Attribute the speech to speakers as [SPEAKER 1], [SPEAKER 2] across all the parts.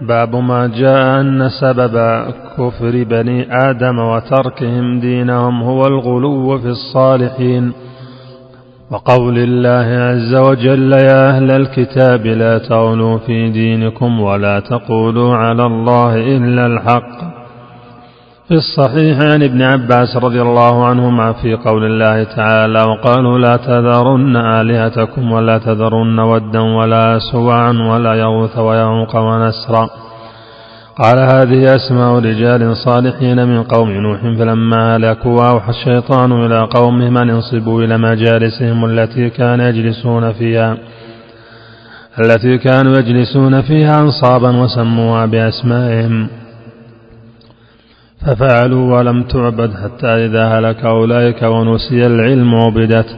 [SPEAKER 1] باب ما جاء أن سبب كفر بني آدم وتركهم دينهم هو الغلو في الصالحين. وقول الله عز وجل يا أهل الكتاب لا تغلوا في دينكم ولا تقولوا على الله إلا الحق. في الصحيح عن ابن عباس رضي الله عنهما في قول الله تعالى وقالوا لا تذرن آلهتكم ولا تذرن ودا ولا سواعا ولا يغوث ويعوق ونسرا. قال هذه أسماء رجال صالحين من قوم نوح فلما هلكوا أوحى الشيطان إلى قومهم أن انصبوا إلى مجالسهم التي كان يجلسون فيها التي كانوا يجلسون فيها أنصابا وسموها بأسمائهم. ففعلوا ولم تعبد حتى إذا هلك أولئك ونسي العلم عبدت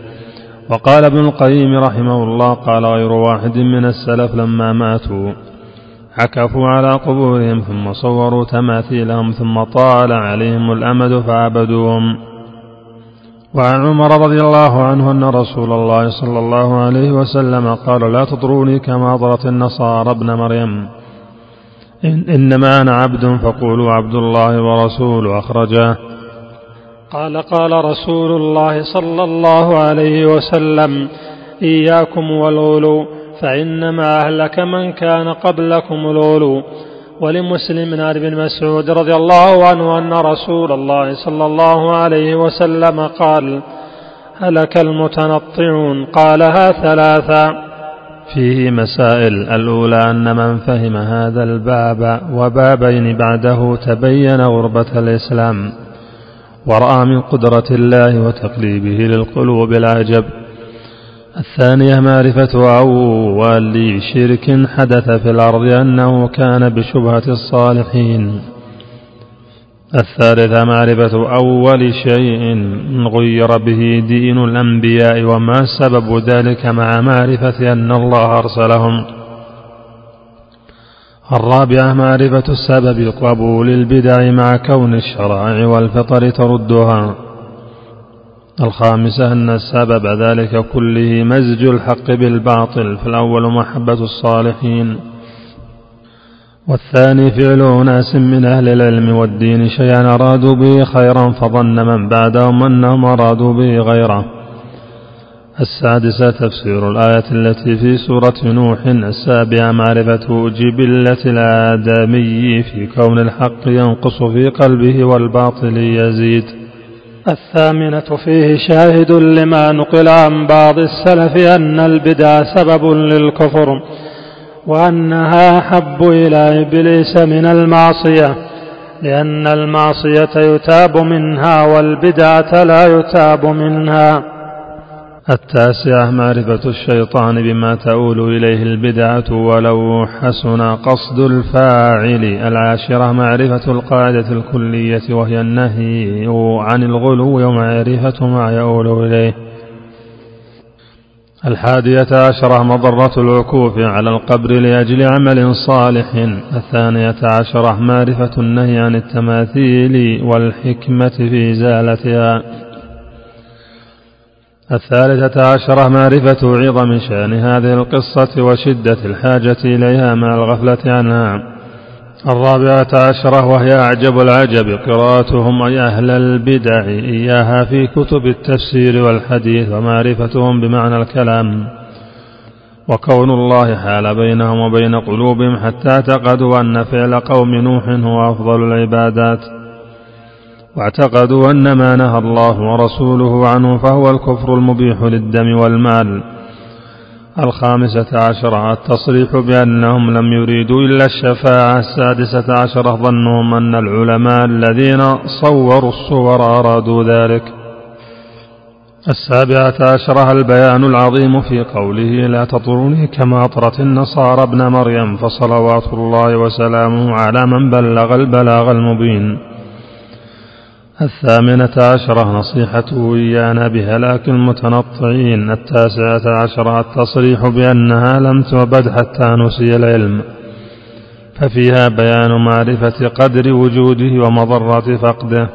[SPEAKER 1] وقال ابن القيم رحمه الله قال غير واحد من السلف لما ماتوا عكفوا على قبورهم ثم صوروا تماثيلهم ثم طال عليهم الأمد فعبدوهم. وعن عمر رضي الله عنه أن رسول الله صلى الله عليه وسلم قال لا تطروني كما أطرت النصارى ابن مريم. إن إنما أنا عبد فقولوا عبد الله ورسوله أخرجاه
[SPEAKER 2] قال قال رسول الله صلى الله عليه وسلم إياكم والغلو فإنما أهلك من كان قبلكم الغلو. ولمسلم عن ابن مسعود رضي الله عنه أن رسول الله صلى الله عليه وسلم قال هلك المتنطعون قالها ثلاثا
[SPEAKER 1] فيه مسائل. الأولى أن من فهم هذا الباب وبابين بعده تبين غربة الإسلام ورأى من قدرة الله وتقليبه للقلوب العجب. الثانية معرفة أول شرك حدث في الأرض أنه كان بشبهة الصالحين. الثالثة معرفة أول شيء غير به دين الأنبياء وما سبب ذلك مع معرفة أن الله أرسلهم. الرابعة معرفة السبب قبول البدع مع كون الشرائع والفطر تردها. الخامسة أن السبب ذلك كله مزج الحق بالباطل فالأول محبة الصالحين. والثاني فعل أناس من أهل العلم والدين شيئا أرادوا به خيرا فظن من بعدهم أنهم أرادوا به غيره. السادسة تفسير الآية التي في سورة نوح السابعة معرفة جبلة الآدمي في كون الحق ينقص في قلبه والباطل يزيد.
[SPEAKER 2] الثامنة فيه شاهد لما نقل عن بعض السلف أن البدع سبب للكفر. وأنها أحب إلى إبليس من المعصية لأن المعصية يتاب منها والبدعة لا يتاب منها.
[SPEAKER 1] التاسعة معرفة الشيطان بما تؤول إليه البدعة ولو حسن قصد الفاعل. العاشرة معرفة القاعدة الكلية وهي النهي عن الغلو ومعرفة ما يؤول إليه. الحادية عشرة مضرة العكوف على القبر لأجل عمل صالح. الثانية عشرة معرفة النهي عن التماثيل والحكمة في إزالتها الثالثة عشرة معرفة عظم شأن هذه القصة وشدة الحاجة إليها مع الغفلة عنها. الرابعة عشرة وهي أعجب العجب قراءتهم أي أهل البدع إياها في كتب التفسير والحديث ومعرفتهم بمعنى الكلام. وكون الله حال بينهم وبين قلوبهم حتى اعتقدوا أن فعل قوم نوح هو أفضل العبادات. واعتقدوا أن ما نهى الله ورسوله عنه فهو الكفر المبيح للدم والمال. الخامسة عشرة التصريح بأنهم لم يريدوا إلا الشفاعة. السادسة عشرة ظنهم أن العلماء الذين صوروا الصور أرادوا ذلك. السابعة عشرة البيان العظيم في قوله لا تطروني كما أطرت النصارى ابن مريم فصلوات الله وسلامه على من بلغ البلاغ المبين. الثامنة عشرة نصيحته إيانا بهلاك المتنطعين. التاسعة عشرة التصريح بأنها لم تعبد حتى نسي العلم ففيها بيان معرفة قدر وجوده ومضرة فقده.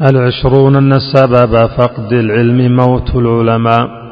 [SPEAKER 1] العشرون أن السبب فقد العلم موت العلماء.